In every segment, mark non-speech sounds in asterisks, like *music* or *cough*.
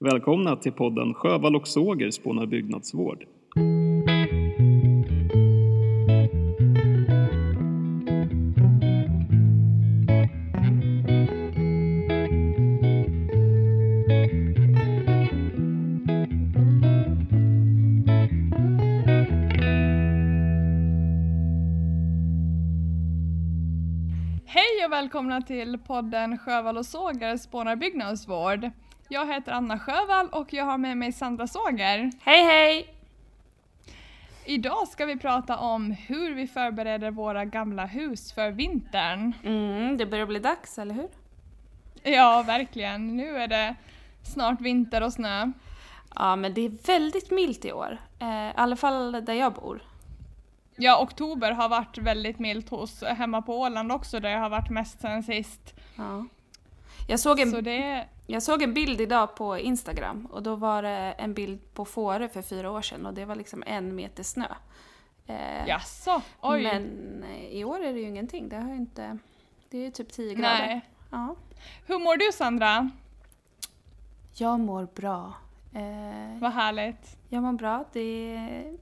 Välkomna till podden Sjövall och Såger spånar byggnadsvård. Hej och välkomna till podden Sjövall och Såger spånar byggnadsvård. Jag heter Anna Sjövall och jag har med mig Sandra Såger. Hej hej! Idag ska vi prata om hur vi förbereder våra gamla hus för vintern. Mm, det börjar bli dags, eller hur? Ja, verkligen. Nu är det snart vinter och snö. Ja, men det är väldigt milt i år. Eh, I alla fall där jag bor. Ja, oktober har varit väldigt milt hos hemma på Åland också där jag har varit mest sen sist. Ja. Jag, såg en, Så det, jag såg en bild idag på Instagram och då var det en bild på Fårö för fyra år sedan och det var liksom en meter snö. Eh, jaså, oj. Men eh, i år är det ju ingenting. Det har inte... Det är ju typ 10 grader. Nej. Ja. Hur mår du Sandra? Jag mår bra. Eh, Vad härligt. Jag mår bra. Det är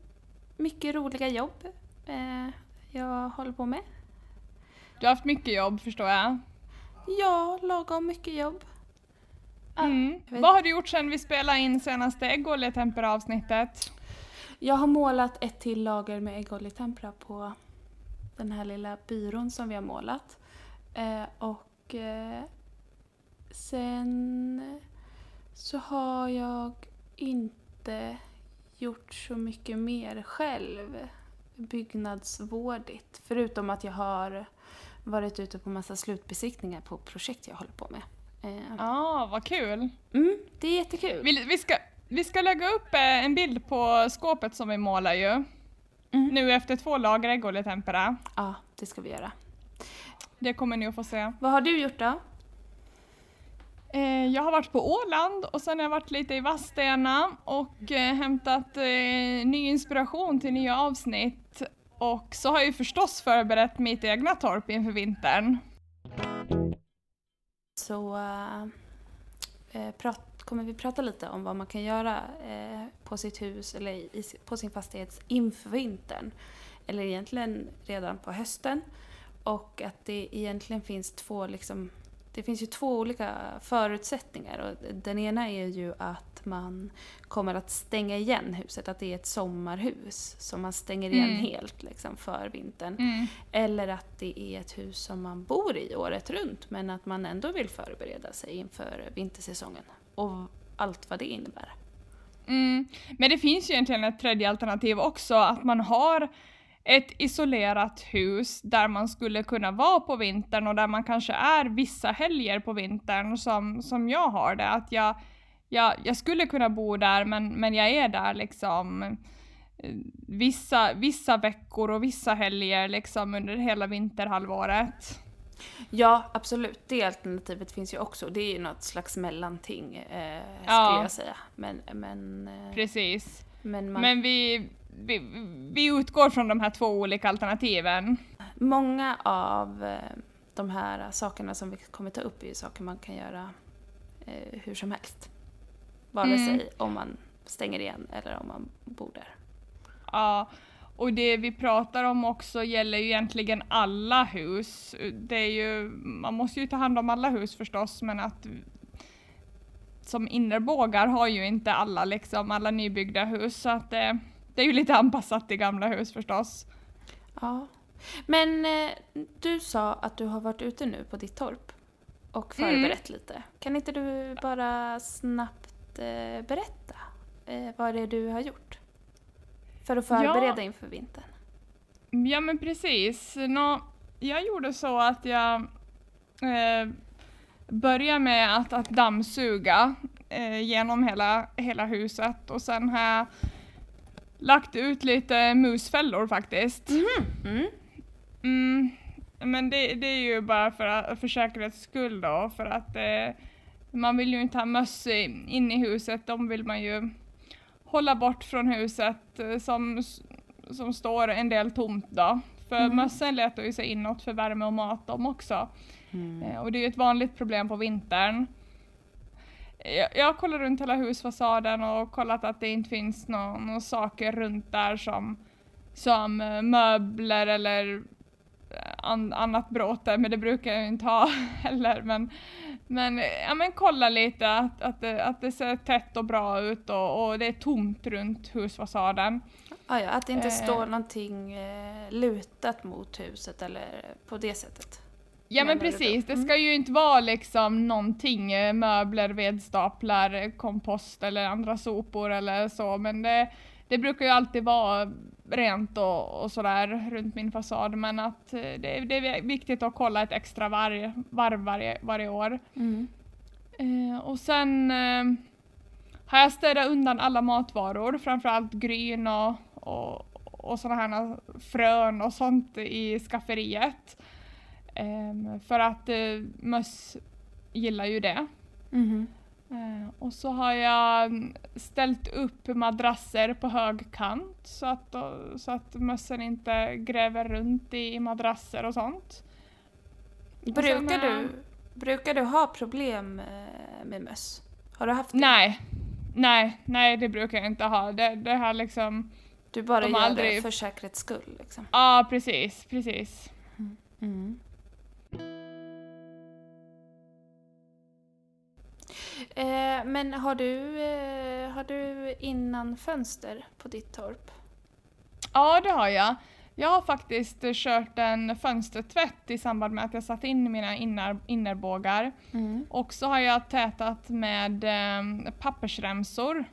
mycket roliga jobb eh, jag håller på med. Du har haft mycket jobb förstår jag. Ja, lagom mycket jobb. Mm. jag vet- Vad har du gjort sen vi spelade in senaste äggoljetempera avsnittet? Jag har målat ett till lager med äggoljetempera på den här lilla byrån som vi har målat. Eh, och eh, sen så har jag inte gjort så mycket mer själv byggnadsvårdigt. Förutom att jag har varit ute på massa slutbesiktningar på projekt jag håller på med. Eh, Ja, ah, vad kul. mm, det är jättekul. Vi, vi, ska, vi ska lägga upp eh, en bild på skåpet som vi målar ju. Mm. Nu efter två lager äggoljetempera. Ja, det ska vi göra. Det kommer ni att få se. Vad har du gjort då? Eh, jag har varit på Åland och sen har jag varit lite i Vadstena och eh, hämtat eh, ny inspiration till nya avsnitt. Och så har jag ju förstås förberett mitt egna torp inför vintern så eh, eh, prat, kommer vi prata lite om vad man kan göra eh, på sitt hus eller i, på sin fastighet inför vintern. Eller egentligen redan på hösten. Och att det egentligen finns två liksom det finns ju två olika förutsättningar och den ena är ju att man kommer att stänga igen huset, att det är ett sommarhus som man stänger igen Mm. helt liksom för vintern. Mm. Eller att det är ett hus som man bor i året runt men att man ändå vill förbereda sig inför vintersäsongen. Och allt vad det innebär. Mm. Men det finns ju egentligen ett tredje alternativ också, att man har ett isolerat hus där man skulle kunna vara på vintern och där man kanske är vissa helger på vintern som, som jag har det. Att jag, jag, jag skulle kunna bo där men, men jag är där liksom eh, vissa, vissa veckor och vissa helger liksom under hela vinterhalvåret. Ja, absolut. Det alternativet finns ju också. Det är ju något slags mellanting, eh, skulle Ja. jag säga. Men, men, eh, Precis. Men, man, Men vi, vi, vi utgår från de här två olika alternativen. många av eh, de här sakerna som vi kommer ta upp är ju saker man kan göra eh, hur som helst. Vare Mm. sig om man stänger igen eller om man bor där. Ja, och det vi pratar om också gäller ju egentligen alla hus. Det är ju, man måste ju ta hand om alla hus förstås, men att som innerbågar har ju inte alla liksom, alla nybyggda hus, så att det, det är ju lite anpassat till gamla hus förstås. Ja. Men eh, du sa att du har varit ute nu på ditt torp och Mm. förberett lite. Kan inte du bara snabbt eh, berätta eh, vad det är du har gjort? För att förbereda Ja. inför vintern. Ja men precis. Nå, jag gjorde så att jag började med att, att dammsuga eh, genom hela, hela huset och sen har jag lagt ut lite musfällor faktiskt. Mm. Mm, men det, det är ju bara för, att- för säkerhets skull då, för att eh, man vill ju inte ha möss in i huset, de vill man ju hålla bort från huset eh, som, som står en del tomt då. För Mhm. mössen letar ju sig inåt för värme och mat de också. Mm. Eh, och det är ju ett vanligt problem på vintern. jag, jag har kollat runt hela husfasaden och kollat att det inte finns några nå saker runt där som, som eh, möbler eller eh, an, annat bråte, men det brukar jag inte ha *laughs* heller. Men, men, ja, men kolla lite att, att, det, att det ser tätt och bra ut och, och det är tomt runt husfasaden. Ah, ja, att det inte Eh. står någonting eh, lutat mot huset eller på det sättet. Ja men precis, det Mm. ska ju inte vara liksom någonting, eh, möbler, vedstaplar, kompost eller andra sopor eller så, men det, det brukar ju alltid vara rent och, och sådär runt min fasad, men att eh, det, det är viktigt att kolla ett extra varv, varv varje, varje år. Mm. Eh, och sen eh, har jag städat undan alla matvaror, framförallt gryn och, och, och sådana här frön och sånt i skafferiet. Ehm, för att eh, möss gillar ju det. Mhm. Eh, och så har jag mm, ställt upp madrasser på hög kant så att, då- så att mössen inte gräver runt i, i madrasser och sånt. Och sen, Brukar, du, brukar du ha problem eh, med möss? Har du haft det? Nej, nej, nej det brukar jag inte ha. Det, det här liksom, Du bara De gör aldrig- det för säkerhets skull liksom? ja precis, precis. Mm. Eh, men har du, eh, har du innan fönster på ditt torp? Ja, det har jag. Jag har faktiskt kört en fönstertvätt i samband med att jag satt in mina inner, innerbågar. Mm. Och så har jag tätat med eh, pappersremsor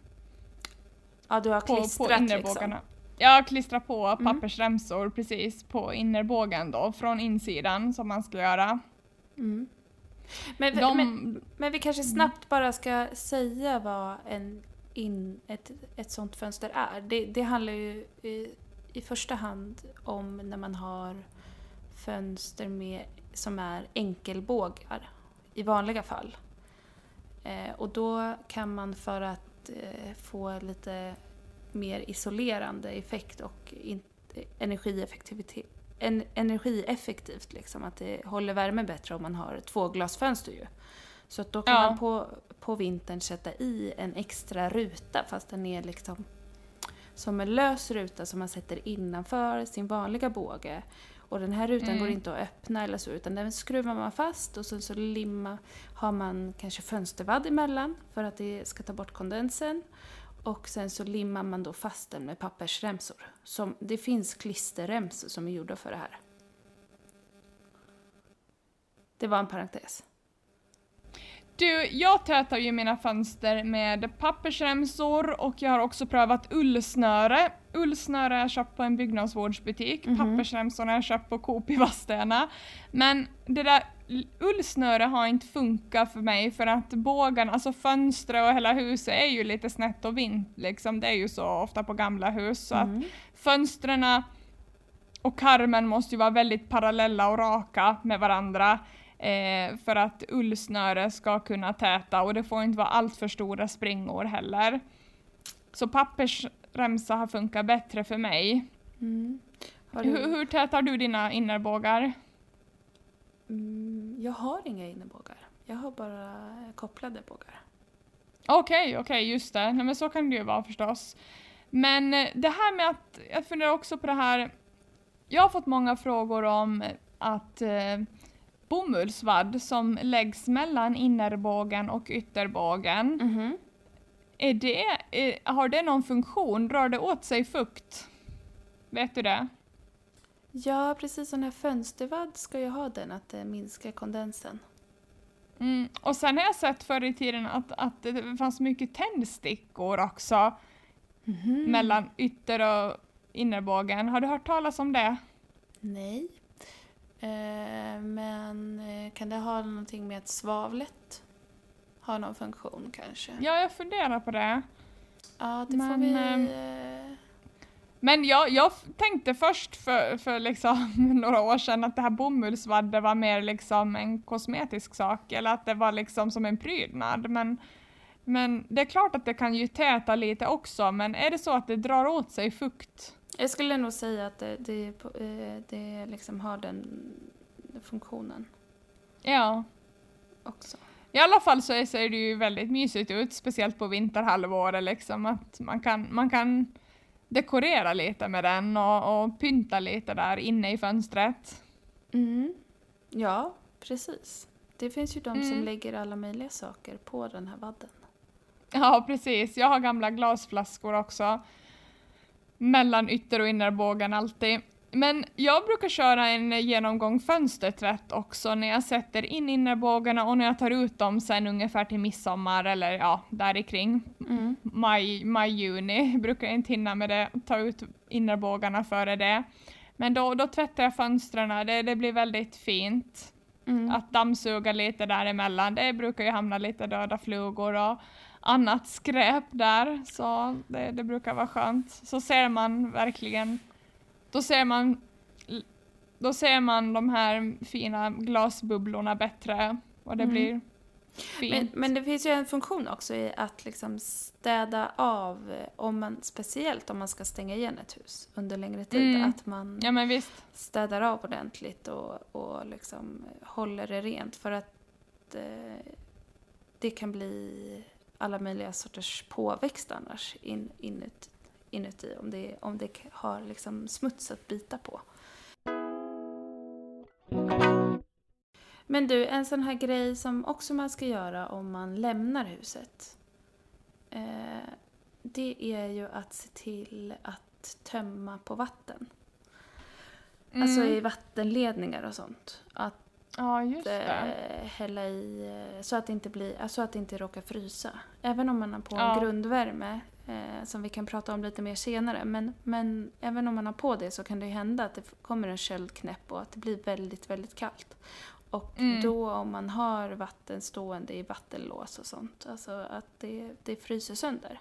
Ja, du har på, på klistrat innerbågarna. liksom? Jag klistrar på Mm. pappersremsor precis på innerbågen då, från insidan som man ska göra. Mm. Men, De, men, men vi kanske snabbt bara ska säga vad en in, ett, ett sånt fönster är. Det, det handlar ju i, i första hand om när man har fönster med, som är enkelbågar i vanliga fall. Eh, och då kan man för att eh, få lite mer isolerande effekt och energieffektivitet en, energieffektivt, liksom, att det håller värmen bättre om man har tvåglasfönster ju. Så att då kan Ja. man på, på vintern sätta i en extra ruta fast den är liksom som en lös ruta som man sätter innanför sin vanliga båge. Och den här rutan Mm. går inte att öppna eller så utan den skruvar man fast och sen så limma, har man kanske fönstervadd emellan för att det ska ta bort kondensen. Och sen så limmar man då fast den med pappersremsor. Som, det finns klisterremsor som är gjorda för det här. Det var en parentes. Du, jag tätar ju mina fönster med pappersremsor och jag har också prövat ullsnöre. Ullsnöre jag köpt på en byggnadsvårdsbutik, Mhm. pappersremsorna har jag köpt på Coop i Vadstena. Men det där ullsnöre har inte funkat för mig för att bågarna, alltså fönstret och hela huset är ju lite snett och vint liksom. Det är ju så ofta på gamla hus så att Mm. fönstren och karmen måste ju vara väldigt parallella och raka med varandra eh, för att ullsnöre ska kunna täta och det får inte vara allt för stora springor heller. Så pappersremsa har funkat bättre för mig. Mm. Har Hur, du, hur tätar du dina innerbågar? mm, jag har inga innebågar. Jag har bara kopplade bågar. Okej, okej, just det. Nej, men så kan det ju vara förstås. Men eh, det här med att, jag funderar också på det här, jag har fått många frågor om att eh, bomullsvadd som läggs mellan innerbågen och ytterbågen, Mhm. är det, eh, har det någon funktion? Drar det åt sig fukt? Vet du det? Ja, precis. Sån här fönstervadd ska ju ha den, att det minskar kondensen. Mm. Och sen har jag sett förr i tiden att, att det fanns mycket tändstickor också Mhm. mellan ytter och innerbågen. Har du hört talas om det? Nej. Eh, men eh, kan det ha någonting med att svavlet har någon funktion kanske? Ja, jag funderar på det. Ja, det får Men, vi... ehm, eh, Men jag, jag tänkte först för, för liksom *laughs* några år sedan att det här bomullsvaddet var mer liksom en kosmetisk sak eller att det var liksom som en prydnad. Men, men det är klart att det kan ju täta lite också, men är det så att det drar åt sig fukt? Jag skulle nog säga att det, det, eh, det liksom har den funktionen Ja. också. I alla fall så ser det ju väldigt mysigt ut, speciellt på vinterhalvåret liksom, att man kan, man kan dekorera lite med den och, och pynta lite där inne i fönstret. Mm. Ja, precis. Det finns ju de som Mm. lägger alla möjliga saker på den här vadden. Ja, precis. Jag har gamla glasflaskor också. Mellan ytter och innerbågen alltid. Men jag brukar köra en genomgång fönstertvätt också när jag sätter in innerbågarna och när jag tar ut dem sen ungefär till midsommar eller ja, där kring. Mm. Maj, maj, juni brukar jag inte hinna med det, ta ut innerbågarna före det. Men då, då tvättar jag fönstren, det, det blir väldigt fint. Mm. Att dammsuga lite däremellan, det brukar ju hamna lite döda flugor och annat skräp där, så det, det brukar vara skönt. Så ser man verkligen, då ser man då ser man de här fina glasbubblorna bättre och det Mm. blir Men, fint. men det finns ju en funktion också i att liksom städa av, eh, om man, speciellt om man ska stänga igen ett hus under längre tid. Mm. Att man ja men visst. städar av ordentligt och, och liksom håller det rent. För att eh, det kan bli alla möjliga sorters påväxt annars in, inuti, inuti om det, om det har liksom smuts att bita på. Men du, en sån här grej som också man ska göra om man lämnar huset. Eh, det är ju att se till att tömma på vatten. Alltså Mm. i vattenledningar och sånt. Att Ja just det. eh, hälla i eh, så att det inte blir, alltså att det inte råkar frysa. Även om man har på Ja. en grundvärme, eh, som vi kan prata om lite mer senare. Men, men även om man har på det så kan det hända att det kommer en köldknäpp och att det blir väldigt, väldigt kallt. Och Mm. då om man har vatten stående i vattenlås och sånt, alltså att det, det fryser sönder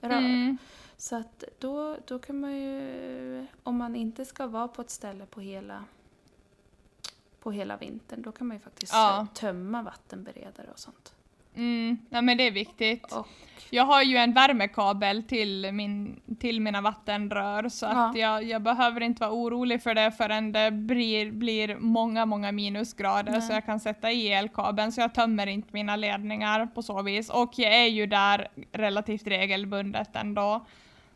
rör. Mm. Så att då, då kan man ju, om man inte ska vara på ett ställe på hela, på hela vintern, då kan man ju faktiskt Ja. tömma vattenberedare och sånt. Mm. Ja men det är viktigt. Och, Jag har ju en värmekabel till, min, till mina vattenrör så att jag, jag behöver inte vara orolig för det förrän det blir, blir många, många minusgrader Nej. så jag kan sätta i elkabeln så jag tömmer inte mina ledningar på så vis. Och jag är ju där relativt regelbundet ändå.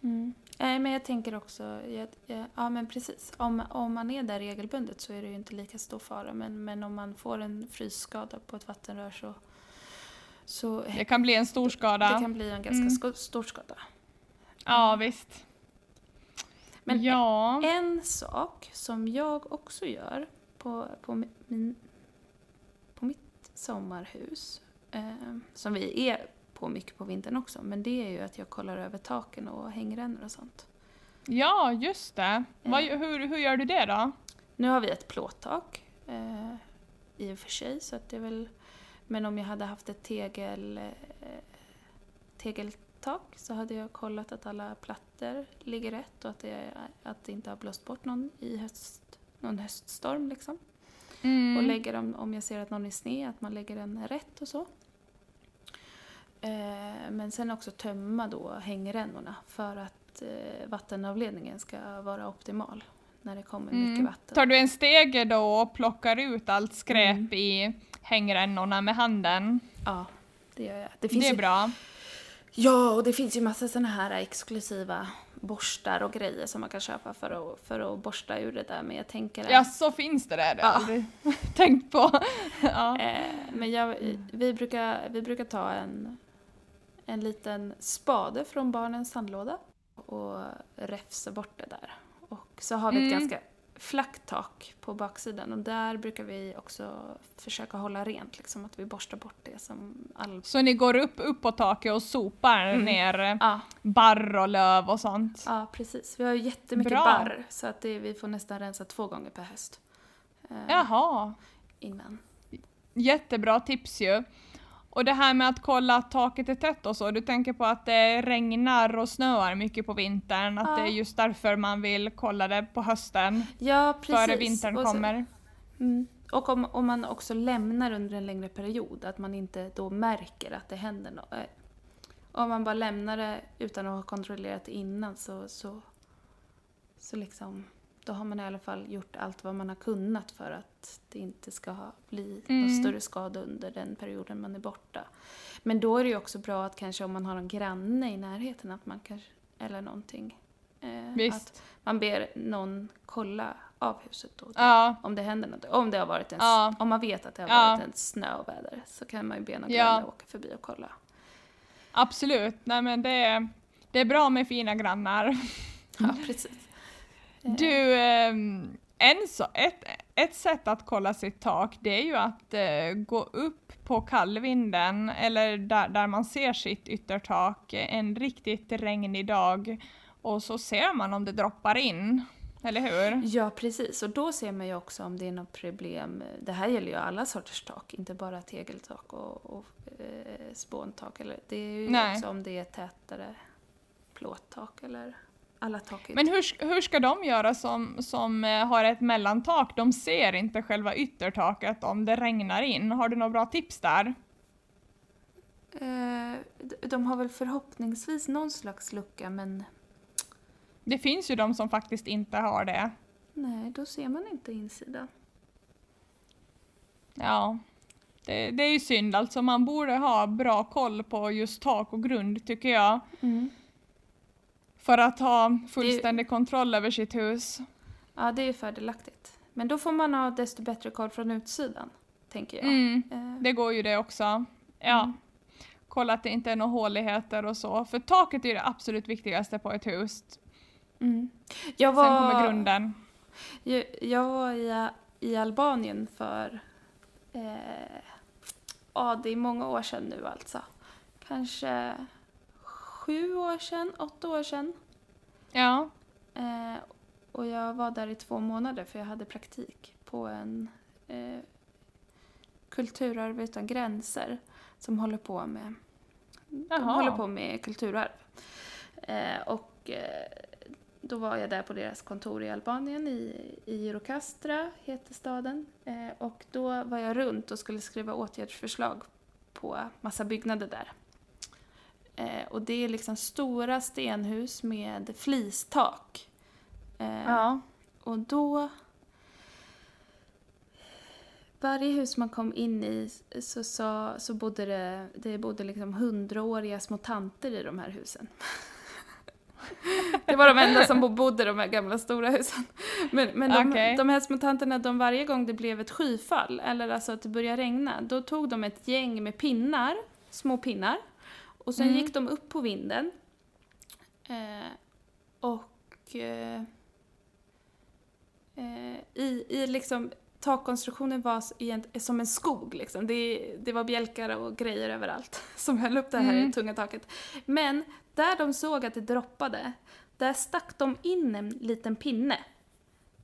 mm. Nej, men jag tänker också, jag, jag, ja men precis, om, om man är där regelbundet så är det ju inte lika stor fara. Men, men om man får en frysskada på ett vattenrör så, så Det kan bli en stor skada. det kan bli en ganska Mm. stor skada. Ja visst. Men ja. En sak som jag också gör på, på, min, på mitt sommarhus, eh, som vi är på mycket på vintern också, men det är ju att jag kollar över taken och hängrännor och sånt. ja, just det. Vad, hur, hur gör du det då? Nu har vi ett plåttak eh, i och för sig, så att det är väl... Men om jag hade haft ett tegel, eh, tegeltak så hade jag kollat att alla plattor ligger rätt och att det, att det inte har blåst bort någon i höst, någon höststorm liksom. Mm. Och lägger dem, om jag ser att någon är sned, att man lägger den rätt och så. Eh, men sen också tömma då hängrännorna för att eh, vattenavledningen ska vara optimal när det kommer Mm. mycket vatten. Tar du en stege då och plockar ut allt skräp Mm. i hängrännorna med handen? Ja, det gör jag. Det Det, är ju, bra. Ja, och det finns ju massa såna här exklusiva borstar och grejer som man kan köpa för att, för att borsta ur det där. Men jag tänker att... Ja, så finns det där. Det har jag *laughs* tänkt på. *laughs* ja. Eh, men jag, vi, brukar, vi brukar ta en, en liten spade från barnens sandlåda och räfsa bort det där. Och så har vi ett Mm. ganska flackt tak på baksidan och där brukar vi också försöka hålla rent, liksom att vi borstar bort det som all... Så ni går upp, upp på taket och sopar Mm. ner eh, Ja, barr och löv och sånt? ja precis. Vi har ju jättemycket Bra. barr så att det, vi får nästan rensa två gånger per höst. Eh, Jaha, Innan. jättebra tips ju. Och det här med att kolla att taket är tätt och så, du tänker på att det regnar och snöar mycket på vintern, att Ja. det är just därför man vill kolla det på hösten, Ja, precis. före vintern Och så- kommer. Mm. Och om, om man också lämnar under en längre period, att man inte då märker att det händer något. Eh, Om man bara lämnar det utan att ha kontrollerat det innan så, så, så liksom då har man i alla fall gjort allt vad man har kunnat för att det inte ska bli Mm. någon större skada under den perioden man är borta. Men då är det ju också bra att kanske om man har en granne i närheten att man kanske, eller någonting, eh, att man ber någon kolla av huset då. Ja, Om det händer något. Om det har varit en, Ja. om man vet att det har Ja. varit en snöoväder så kan man ju be någon Ja. granne åka förbi och kolla. absolut. Nej men det är, det är bra med fina grannar. *laughs* Ja, precis. Du, ehm, en så, ett, ett sätt att kolla sitt tak det är ju att eh, gå upp på kallvinden eller där, där man ser sitt yttertak en riktigt regnig dag och så ser man om det droppar in. Eller hur? Ja, precis. Och då ser man ju också om det är något problem. Det här gäller ju alla sorters tak, inte bara tegeltak och, och eh, spåntak. Eller, det är ju Nej. också om det är tätare plåttak eller alla tak. ju Men hur, hur ska de göra som, som eh, har ett mellantak? De ser inte själva yttertaket om det regnar in. Har du några bra tips där? Eh, de- har väl förhoppningsvis någon slags lucka, men Det finns ju de som faktiskt inte har det. nej, då ser man inte insidan. Ja, det, det är ju synd alltså. Man borde ha bra koll på just tak och grund tycker jag. För att ha fullständig kontroll över sitt hus. Ja, det är fördelaktigt. Men då får man ha desto bättre koll från utsidan, tänker jag. Mm, Eh, det går ju det också. Ja. Mm. Kolla att det inte är några håligheter och så. För taket är det absolut viktigaste på ett hus. mm. Jag Sen var, kommer grunden. Jag, jag var i, i Albanien för, eh, ja det är många år sedan nu alltså. Kanske sju år sedan, åtta år sedan. Ja. Eh, och jag var där i två månader för jag hade praktik på en eh, Kulturarv utan gränser som håller på med, de håller på med kulturarv. Eh, och eh, då var jag där på deras kontor i Albanien, i, i Eurocastra heter staden. Eh, och då var jag runt och skulle skriva åtgärdsförslag på massa byggnader där. Eh, och det är liksom stora stenhus med flistak. Eh, Ja. och då... Varje hus man kom in i så, så, så bodde det, det bodde liksom hundraåriga små tanter i de här husen. *laughs* det var de enda som bo- bodde i de här gamla stora husen. Men, men de, Okej. de här små tanterna, de varje gång det blev ett skyfall, eller alltså att det började regna, då tog de ett gäng med pinnar, små pinnar, och sen Mm. gick de upp på vinden. Eh, och eh, eh, i, i liksom takkonstruktionen var som en skog liksom. Det, det var bjälkar och grejer överallt *laughs* som höll upp det här Mm. tunga taket. Men där de såg att det droppade, där stack de in en liten pinne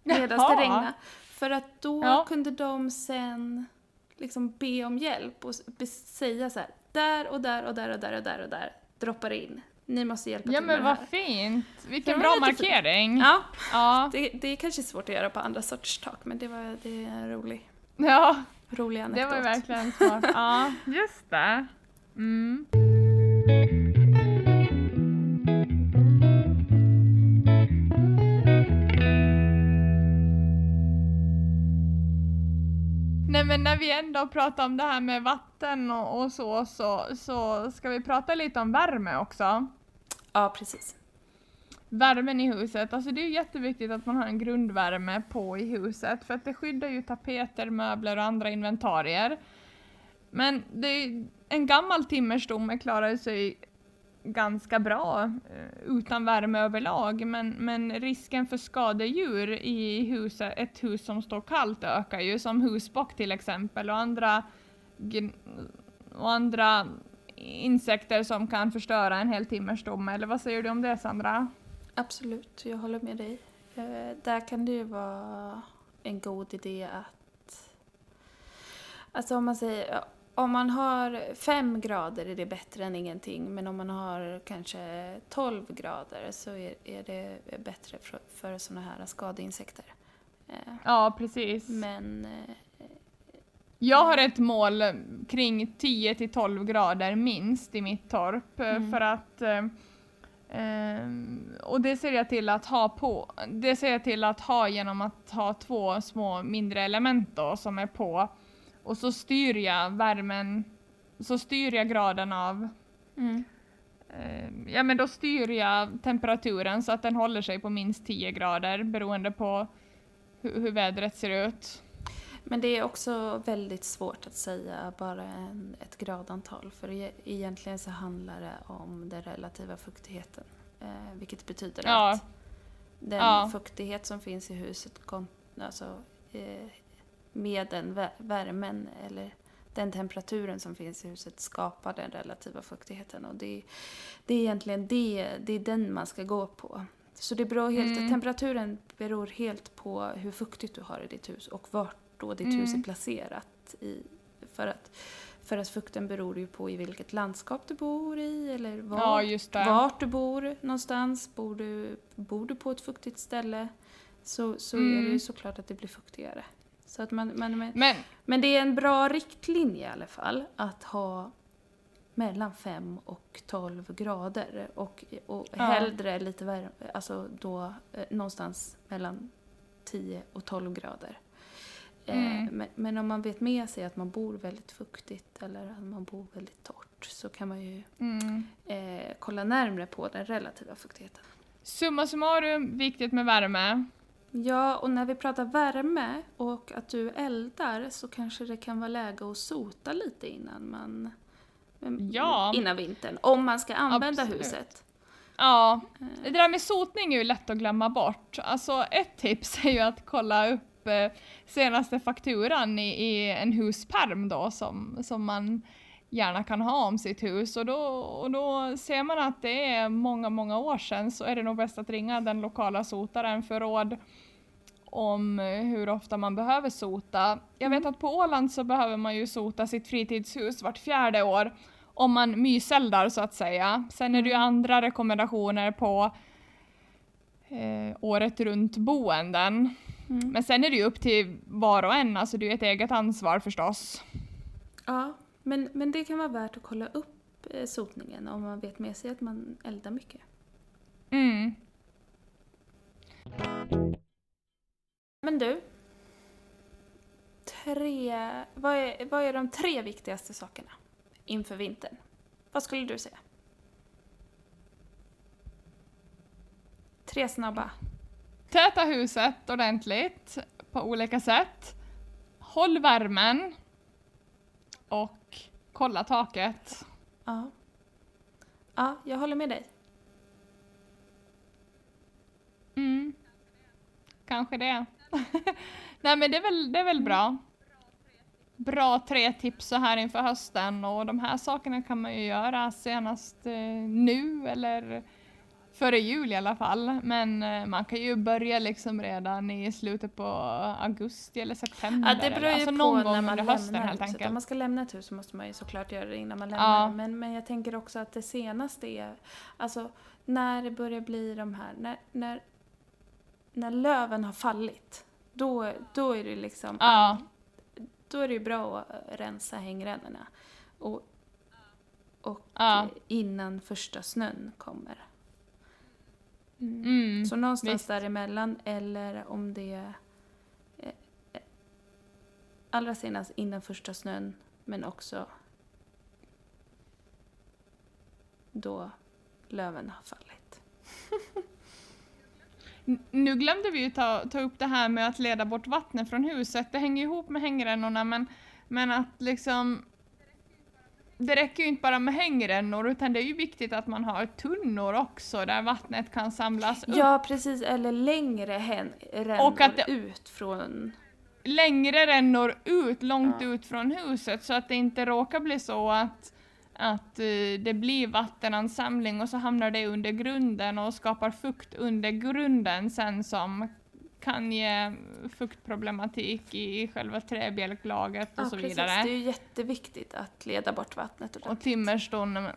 medan det regnade. För att då Ja. kunde de sen liksom be om hjälp och säga så här, där och där och där och där och där och där droppar det in. Ni måste hjälpa Ja till med men det vad här. fint! Vilken Det bra var lite fint. markering! Ja, Ja. det, det är kanske svårt att göra på andra sorters tak, men det var det är en rolig, ja. rolig Det anekdot. var ju verkligen smart. Ja, just det. Mm. Nej men när vi ändå pratar om det här med vatten och, och så, så, så ska vi prata lite om värme också. Ja, precis. Värmen i huset, alltså det är ju jätteviktigt att man har en grundvärme på i huset för att det skyddar ju tapeter, möbler och andra inventarier. Men det är, en gammal timmerstomme klarar sig ganska bra eh, utan värme överlag men, men risken för skadedjur i hus, ett hus som står kallt ökar ju som husbock till exempel och andra, och andra insekter som kan förstöra en hel timmerstomme. Eller vad säger du om det Sandra? Absolut, jag håller med dig. Eh, där kan det ju vara en god idé att... Alltså om man säger, om man har fem grader är det bättre än ingenting, men om man har kanske 12 grader så är, är det bättre för, för sådana här skadeinsekter. Eh, Ja, precis. men eh, Jag har ett mål kring 10 till 12 grader minst i mitt torp eh, Mm. för att eh, Ehm, och det ser jag till att ha på. Det ser jag till att ha genom att ha två små mindre element då som är på. Och så styr jag värmen, så styr jag graden av Mm. ehm, Ja men då styr jag temperaturen så att den håller sig på minst 10 grader beroende på hur, hur vädret ser ut. Men det är också väldigt svårt att säga bara en, ett gradantal för e- egentligen så handlar det om den relativa fuktigheten. Eh, vilket betyder Ja. att den Ja. fuktighet som finns i huset alltså, eh, med den vä- värmen eller den temperaturen som finns i huset skapar den relativa fuktigheten. Och det, det är egentligen det, det är den man ska gå på. Så det beror helt, Mm. temperaturen beror helt på hur fuktigt du har i ditt hus och vart då ditt hus är Mm. placerat. I, för, att, för att fukten beror ju på i vilket landskap du bor i eller var, Ja vart du bor någonstans. Bor du, bor du på ett fuktigt ställe så, så är det Mm. ju såklart att det blir fuktigare. Så att man, man, men, Men men det är en bra riktlinje i alla fall att ha mellan 5 och 12 grader och, och Ja. hellre lite värme, alltså då eh, någonstans mellan 10 och 12 grader. Mm. Eh, men, men om man vet med sig att man bor väldigt fuktigt eller att man bor väldigt torrt så kan man ju mm. eh, kolla närmre på den relativa fuktigheten. Summa summarum, viktigt med värme. Ja, och när vi pratar värme och att du eldar så kanske det kan vara läge att sota lite innan man... Ja. Innan vintern, om man ska använda Absolut. huset. Ja, Eh, det där med sotning är ju lätt att glömma bort. Alltså ett tips *laughs* är ju att kolla upp eh, senaste fakturan i, i en husperm då som, som man gärna kan ha om sitt hus och då, och då ser man att det är många, många år sedan så är det nog bäst att ringa den lokala sotaren för råd om eh, hur ofta man behöver sota. Jag vet att på Åland så behöver man ju sota sitt fritidshus vart fjärde år om man myseldar så att säga. Sen är det ju andra rekommendationer på eh, året runt boenden. Mm. Men sen är det ju upp till var och en, alltså det är ju ett eget ansvar förstås. Ja, men, men det kan vara värt att kolla upp eh, sotningen om man vet med sig att man eldar mycket. Mm. Men du. Tre, vad, är, vad är de tre viktigaste sakerna inför vintern? Vad skulle du säga? Tre snabba. Täta huset ordentligt på olika sätt. Håll värmen. Och kolla taket. Ja. Ja, jag håller med dig. Mm. Kanske det. *laughs* Nej men det är väl, det är väl bra. Bra tre tips så här inför hösten och de här sakerna kan man ju göra senast eh, nu eller före jul i alla fall. Men eh, man kan ju börja liksom redan i slutet på augusti eller september. Ja, det beror ju alltså på någon när gång man under hösten lämnar helt huset. Om enkelt. man ska lämna ett hus så måste man ju såklart göra det innan man lämnar Ja. Men, men jag tänker också att det senaste är, alltså när det börjar bli de här, när, när, när löven har fallit, då, då är det liksom, Ja, då är det ju bra att rensa hängrännorna. Och, och Ja. innan första snön kommer. Mm. mm. Så någonstans visst. däremellan eller om det är eh, allra senast innan första snön men också då löven har fallit. *laughs* Nu glömde vi ju ta, ta upp det här med att leda bort vattnet från huset. Det hänger ihop med hängrännorna men, men att liksom det räcker ju inte bara med hängrännor utan det är ju viktigt att man har tunnor också där vattnet kan samlas upp. Ja precis, eller längre rännor Och att det- ut från... Längre rännor ut, långt Ja. ut från huset så att det inte råkar bli så att, att eh, det blir vattenansamling och så hamnar det under grunden och skapar fukt under grunden sen som kan ge fuktproblematik i själva träbjälklaget och Ja, så precis. vidare. Det är ju jätteviktigt att leda bort vattnet Och ordentligt. timmerstonnen.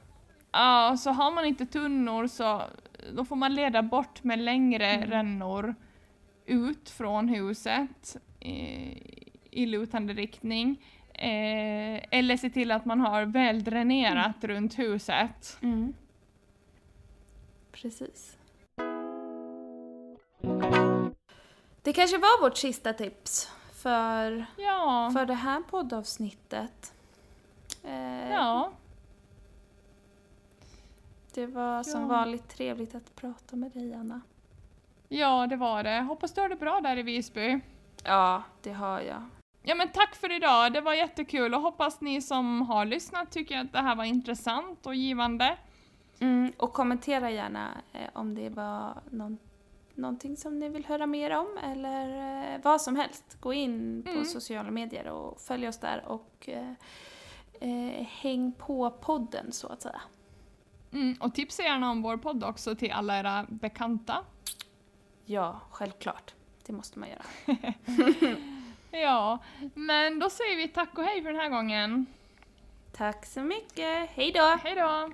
Ja, så har man inte tunnor så då får man leda bort med längre Mm. rännor ut från huset i, i lutande riktning. Eh, eller se till att man har väl dränerat runt huset. Mm. Precis. Det kanske var vårt sista tips för, Ja. för det här poddavsnittet. Eh, Ja. Det var som Ja. vanligt trevligt att prata med dig, Anna. ja, det var det. Hoppas du har det bra där i Visby. Ja, det har jag. Ja men tack för idag, det var jättekul och hoppas ni som har lyssnat tycker att det här var intressant och givande. Mm, och kommentera gärna eh, om det var någon, någonting som ni vill höra mer om eller eh, vad som helst. Gå in på Mm. sociala medier och följ oss där och eh, eh, häng på podden så att säga. Mm, och tipsa gärna om vår podd också till alla era bekanta. Ja, självklart. Det måste man göra. *laughs* Ja, men då säger vi tack och hej för den här gången. Tack så mycket. Hej då! Hej då!